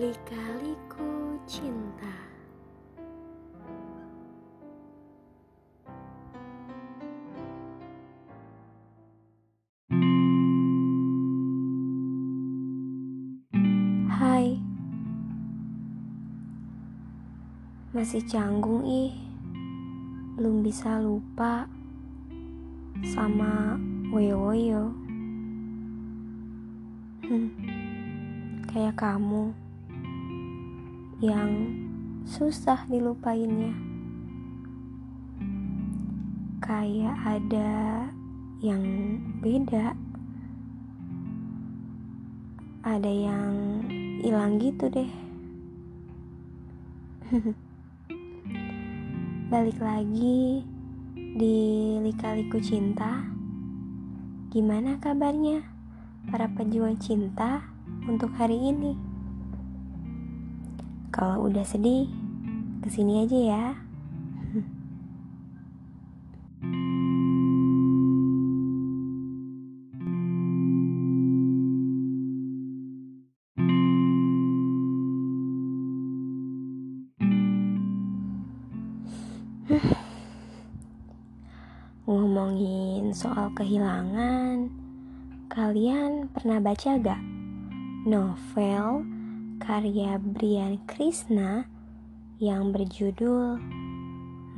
Lika-liku cinta. Hai. Masih canggung ih. Belum bisa lupa Sama Woyo-woyo Hmm. Kayak kamu yang susah dilupainnya. Kayak ada yang beda, ada yang hilang gitu deh. Balik lagi di Lika-Liku Cinta. Gimana kabarnya para pejuang cinta untuk hari ini? Kalau udah sedih, ke sini aja ya. Ngomongin soal kehilangan, kalian pernah baca gak novel karya Brian Krishna yang berjudul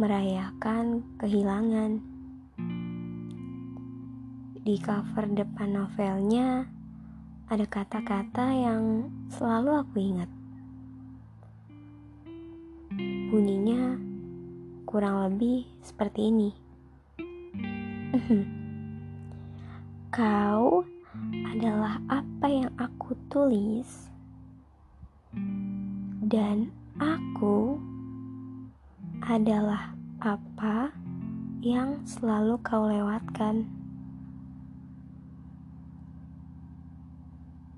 Merayakan Kehilangan. Di cover depan novelnya ada kata-kata yang selalu aku ingat. Bunyinya kurang lebih seperti ini. Kau adalah apa yang aku tulis dan aku adalah apa yang selalu kau lewatkan.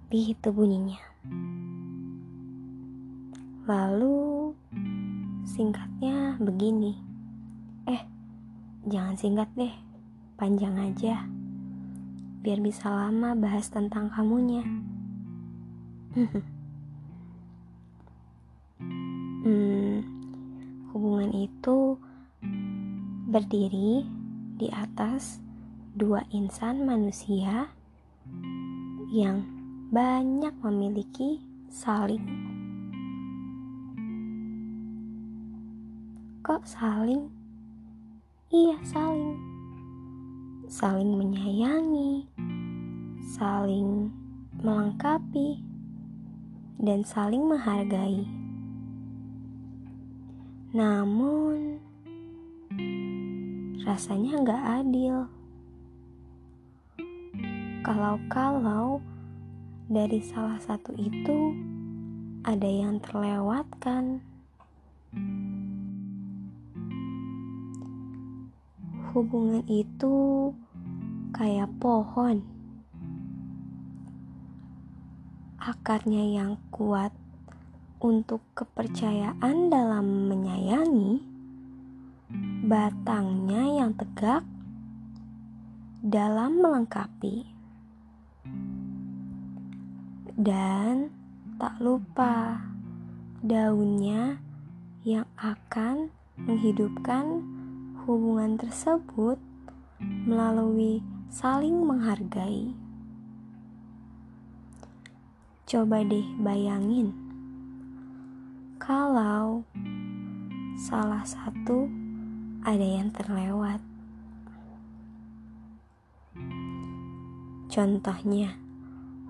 Begitu bunyinya. Lalu singkatnya begini. Eh, jangan singkat deh, panjang aja. Biar bisa lama bahas tentang kamunya. hmm, hubungan itu berdiri di atas dua insan manusia yang banyak memiliki saling. Kok saling? Iya, saling. Saling menyayangi, saling melengkapi, dan saling menghargai. Namun, rasanya nggak adil. Kalau-kalau dari salah satu itu ada yang terlewatkan. Hubungan itu kayak pohon. Akarnya yang kuat untuk kepercayaan dalam menyayangi, batangnya yang tegak dalam melengkapi, dan tak lupa daunnya yang akan menghidupkan hubungan tersebut melalui saling menghargai. Coba deh bayangin kalau salah satu ada yang terlewat. Contohnya,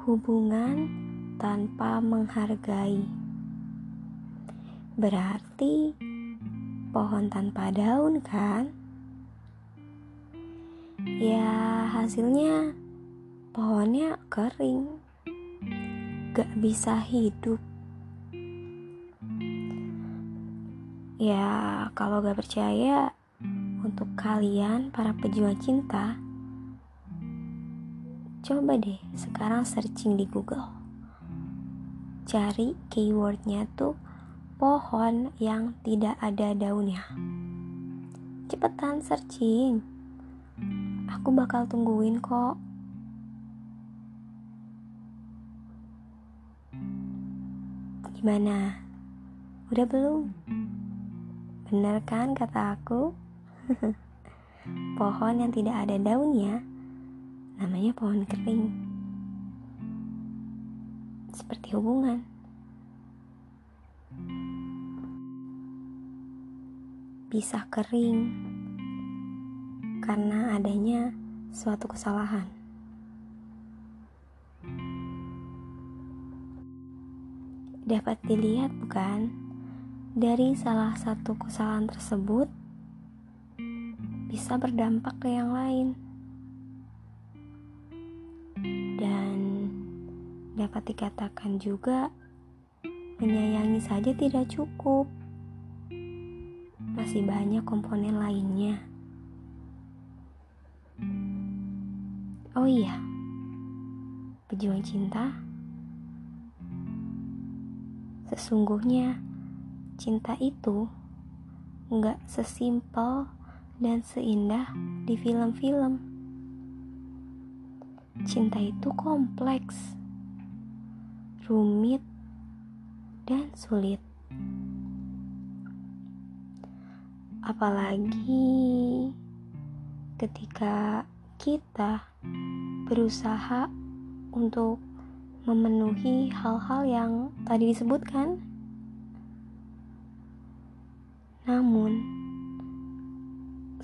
hubungan tanpa menghargai. Berarti pohon tanpa daun kan? Ya, hasilnya pohonnya kering. Gak bisa hidup. Ya, kalau gak percaya, untuk kalian para pejuang cinta, coba deh sekarang searching di Google. Cari keywordnya tuh pohon yang tidak ada daunnya. Cepetan searching. Aku bakal tungguin kok. Gimana? Udah belum? Bener kan kata aku? pohon yang tidak ada daunnya namanya pohon kering. Seperti hubungan. Bisa kering karena adanya suatu kesalahan. Dapat dilihat, bukan, dari salah satu kesalahan tersebut bisa berdampak ke yang lain, dan dapat dikatakan juga menyayangi saja tidak cukup, masih banyak komponen lainnya. Oh iya, pejuang cinta. Sesungguhnya, cinta itu nggak sesimpel dan seindah di film-film. Cinta itu kompleks, rumit, dan sulit. Apalagi ketika kita berusaha untuk memenuhi hal-hal yang tadi disebutkan. Namun,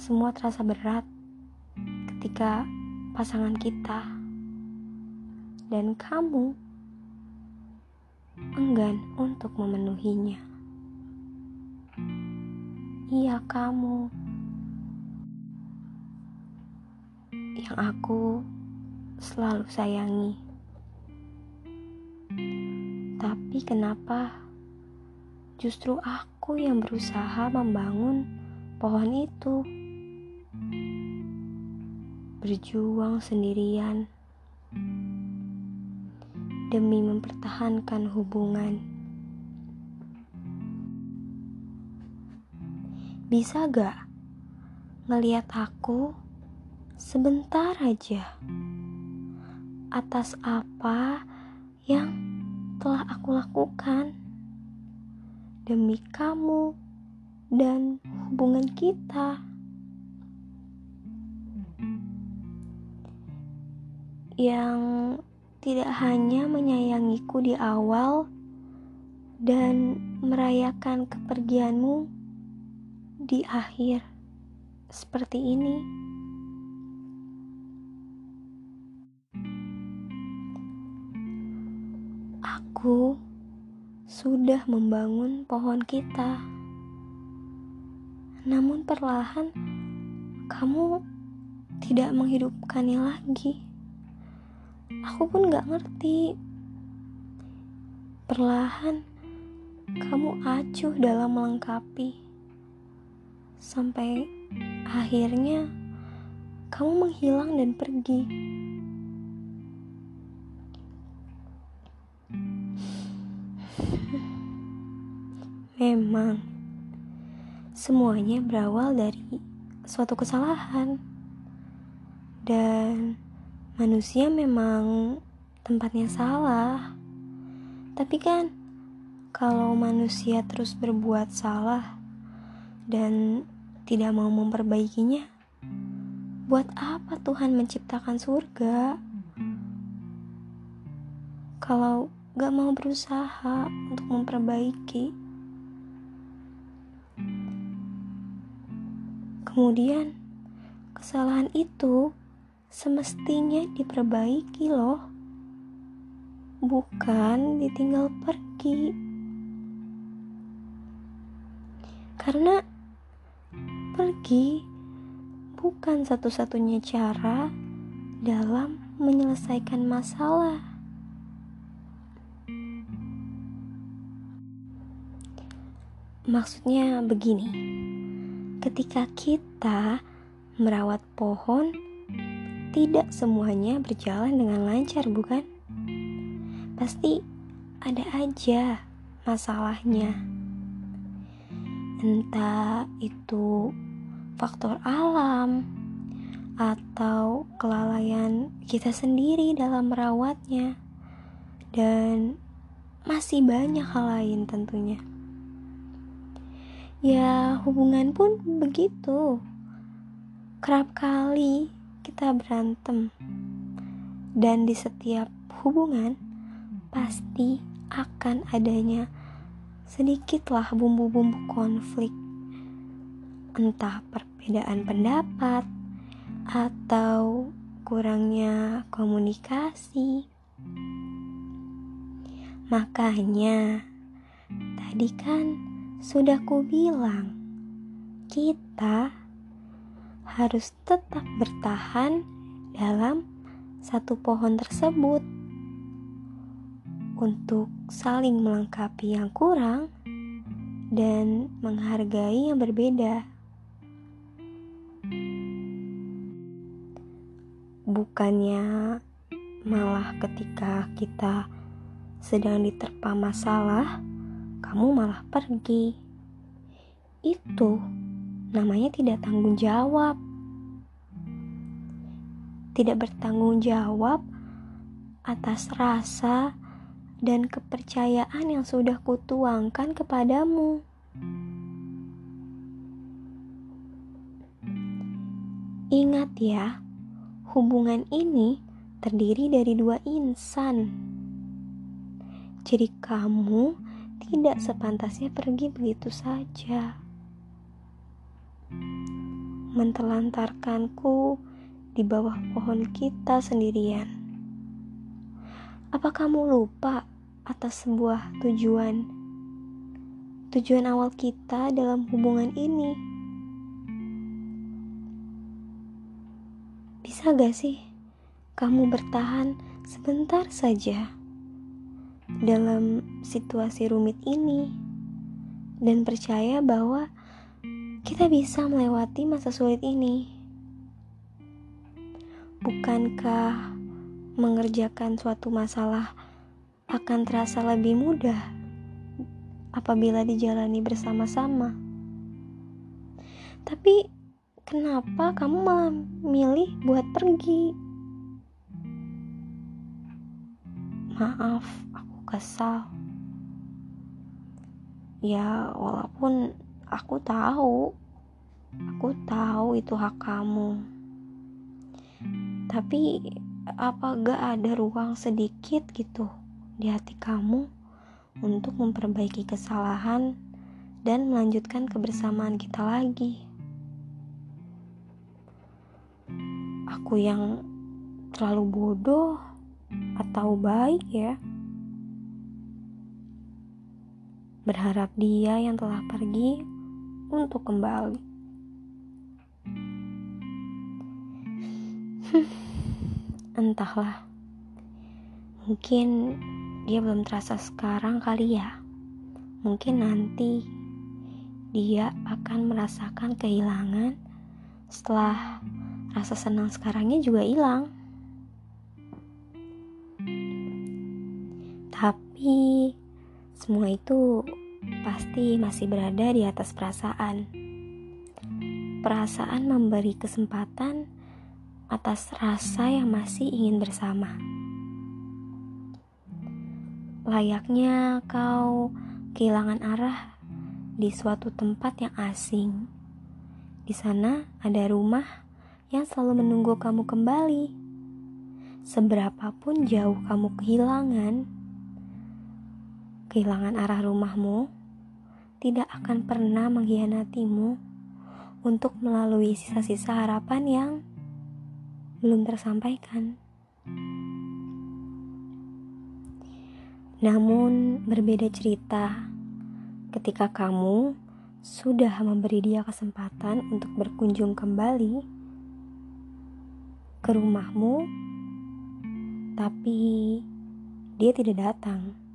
semua terasa berat ketika pasangan kita dan kamu enggan untuk memenuhinya. Iya, kamu yang aku selalu sayangi. Tapi kenapa justru aku yang berusaha membangun pohon itu? Berjuang sendirian demi mempertahankan hubungan. Bisa gak ngeliat aku sebentar aja atas apa yang telah aku lakukan demi kamu dan hubungan kita. Yang tidak hanya menyayangiku di awal dan merayakan kepergianmu di akhir seperti ini. Aku sudah membangun pohon kita, namun perlahan kamu tidak menghidupkannya lagi. Aku pun gak ngerti. Perlahan kamu acuh dalam melengkapi, sampai akhirnya kamu menghilang dan pergi. Memang, semuanya berawal dari suatu kesalahan, dan manusia memang tempatnya salah. Tapi kan, kalau manusia terus berbuat salah dan tidak mau memperbaikinya, buat apa Tuhan menciptakan surga? Kalau gak mau berusaha untuk memperbaiki. Kemudian, kesalahan itu semestinya diperbaiki, loh, bukan ditinggal pergi. Karena pergi bukan satu-satunya cara dalam menyelesaikan masalah. Maksudnya begini ketika kita merawat pohon, tidak semuanya berjalan dengan lancar, bukan? Pasti ada aja masalahnya. Entah itu faktor alam atau kelalaian kita sendiri dalam merawatnya, dan masih banyak hal lain tentunya. Ya, hubungan pun begitu. Kerap kali kita berantem, dan di setiap hubungan pasti akan adanya sedikitlah bumbu-bumbu konflik, entah perbedaan pendapat atau kurangnya komunikasi. Makanya, tadi kan sudah ku bilang, kita harus tetap bertahan dalam satu pohon tersebut untuk saling melengkapi yang kurang dan menghargai yang berbeda. Bukannya malah ketika kita sedang diterpa masalah, kamu malah pergi. Itu namanya tidak tanggung jawab. Tidak bertanggung jawab atas rasa dan kepercayaan yang sudah kutuangkan kepadamu. Ingat ya, hubungan ini terdiri dari dua insan. Jadi kamu tidak sepantasnya pergi begitu saja. Mentelantarkanku di bawah pohon kita sendirian. Apa kamu lupa atas sebuah tujuan? Tujuan awal kita dalam hubungan ini. Bisa gak sih kamu bertahan sebentar saja? Dalam situasi rumit ini dan percaya bahwa kita bisa melewati masa sulit ini. Bukankah mengerjakan suatu masalah akan terasa lebih mudah apabila dijalani bersama-sama? Tapi kenapa kamu malah milih buat pergi? Maaf, kesal. Ya, walaupun aku tahu, aku tahu itu hak kamu. Tapi apa gak ada ruang sedikit gitu di hati kamu untuk memperbaiki kesalahan dan melanjutkan kebersamaan kita lagi? Aku yang terlalu bodoh atau baik ya? Berharap dia yang telah pergi untuk kembali. Entahlah, mungkin dia belum terasa sekarang kali ya. Mungkin nanti dia akan merasakan kehilangan setelah rasa senang sekarangnya juga hilang. Tapi semua itu pasti masih berada di atas perasaan. Perasaan memberi kesempatan atas rasa yang masih ingin bersama. Layaknya kau kehilangan arah di suatu tempat yang asing. Di sana ada rumah yang selalu menunggu kamu kembali. Seberapapun jauh kamu kehilangan, kehilangan arah rumahmu tidak akan pernah mengkhianatimu untuk melalui sisa-sisa harapan yang belum tersampaikan. Namun, berbeda cerita ketika kamu sudah memberi dia kesempatan untuk berkunjung kembali ke rumahmu, tapi dia tidak datang.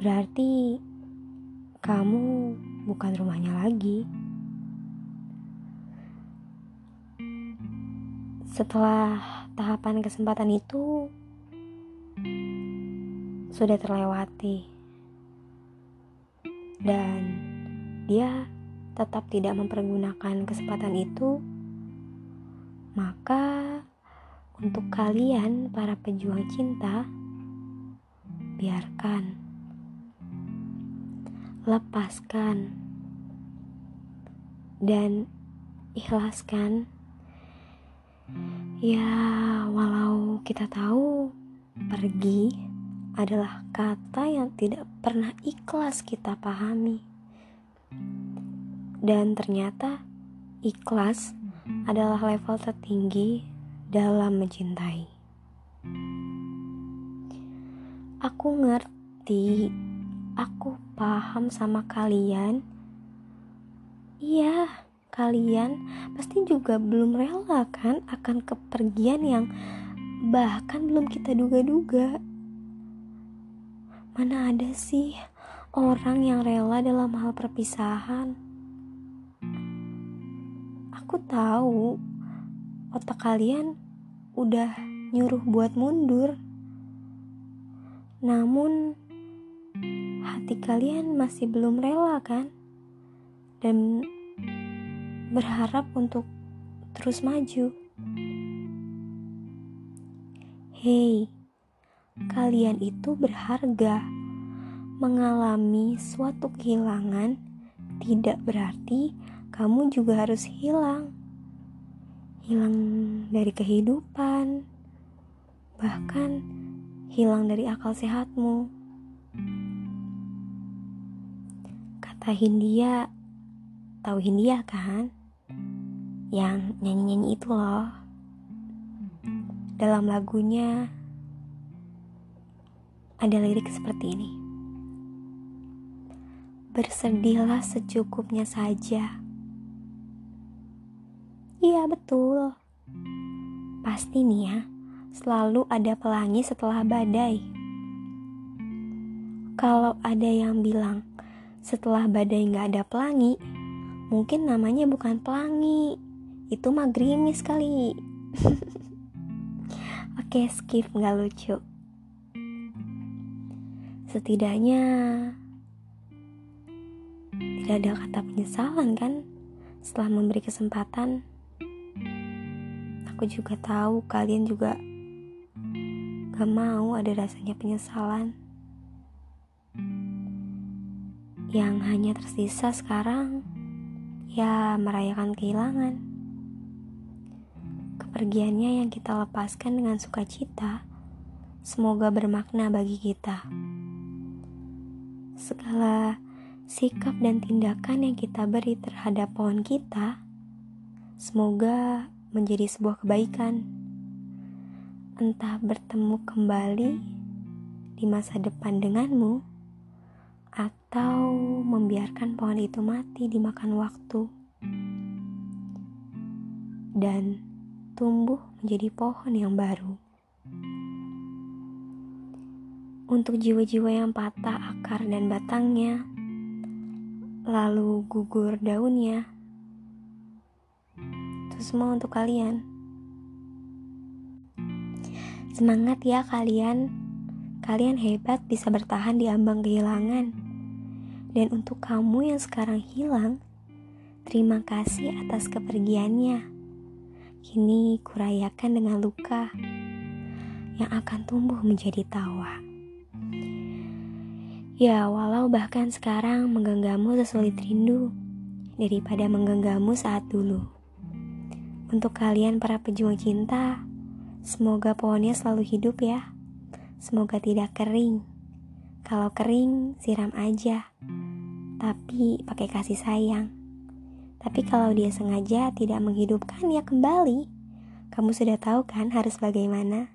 Berarti kamu bukan rumahnya lagi. Setelah tahapan kesempatan itu sudah terlewati, dan dia tetap tidak mempergunakan kesempatan itu, maka untuk kalian, para pejuang cinta, biarkan, lepaskan, dan ikhlaskan. Ya, walau kita tahu pergi adalah kata yang tidak pernah ikhlas kita pahami, dan ternyata ikhlas adalah level tertinggi dalam mencintai. Aku ngerti, aku paham sama kalian. Iya, kalian pasti juga belum rela kan akan kepergian yang bahkan belum kita duga-duga. Mana ada sih orang yang rela dalam hal perpisahan? Aku tahu otak kalian udah nyuruh buat mundur. Namun, hati kalian masih belum rela, kan? Dan berharap untuk terus maju. Hei, kalian itu berharga. Mengalami suatu kehilangan tidak berarti kamu juga harus hilang. Hilang dari kehidupan, bahkan hilang dari akal sehatmu. Kata Hindia, tahu Hindia kan? Yang nyanyi-nyanyi itu loh. Dalam lagunya ada lirik seperti ini. Bersedihlah secukupnya saja. Iya betul. Pasti nih ya selalu ada pelangi setelah badai. Kalau ada yang bilang setelah badai nggak ada pelangi, mungkin namanya bukan pelangi, itu mah gerimis kali. Oke, skip nggak lucu. Setidaknya tidak ada kata penyesalan kan setelah memberi kesempatan. Aku juga tahu kalian juga Gak mau ada rasanya penyesalan Yang hanya tersisa sekarang Ya merayakan kehilangan. Kepergiannya yang kita lepaskan dengan sukacita Semoga bermakna bagi kita. Segala sikap dan tindakan yang kita beri terhadap pohon kita Semoga menjadi sebuah kebaikan. Entah bertemu kembali di masa depan denganmu, atau membiarkan pohon itu mati dimakan waktu dan tumbuh menjadi pohon yang baru. Untuk jiwa-jiwa yang patah akar dan batangnya, lalu gugur daunnya, itu semua untuk kalian. Semangat ya kalian. Kalian hebat bisa bertahan di ambang kehilangan. Dan untuk kamu yang sekarang hilang, terima kasih atas kepergiannya. Kini kurayakan dengan luka yang akan tumbuh menjadi tawa. Ya, walau bahkan sekarang menggenggammu sesulit rindu daripada menggenggammu saat dulu. Untuk kalian para pejuang cinta, Semoga pohonnya selalu hidup ya. Semoga tidak kering. Kalau kering, siram aja. Tapi pakai kasih sayang. Tapi kalau dia sengaja tidak menghidupkan ya kembali. Kamu sudah tahu kan harus bagaimana?